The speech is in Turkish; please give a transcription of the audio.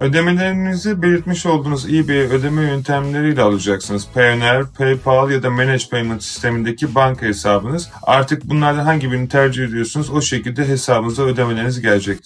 Ödemelerinizi belirtmiş olduğunuz eBay ödeme yöntemleriyle alacaksınız. Payoneer, PayPal ya da Manage Payment sistemindeki banka hesabınız. Artık bunlardan hangi birini tercih ediyorsunuz o şekilde hesabınıza ödemeleriniz gelecektir.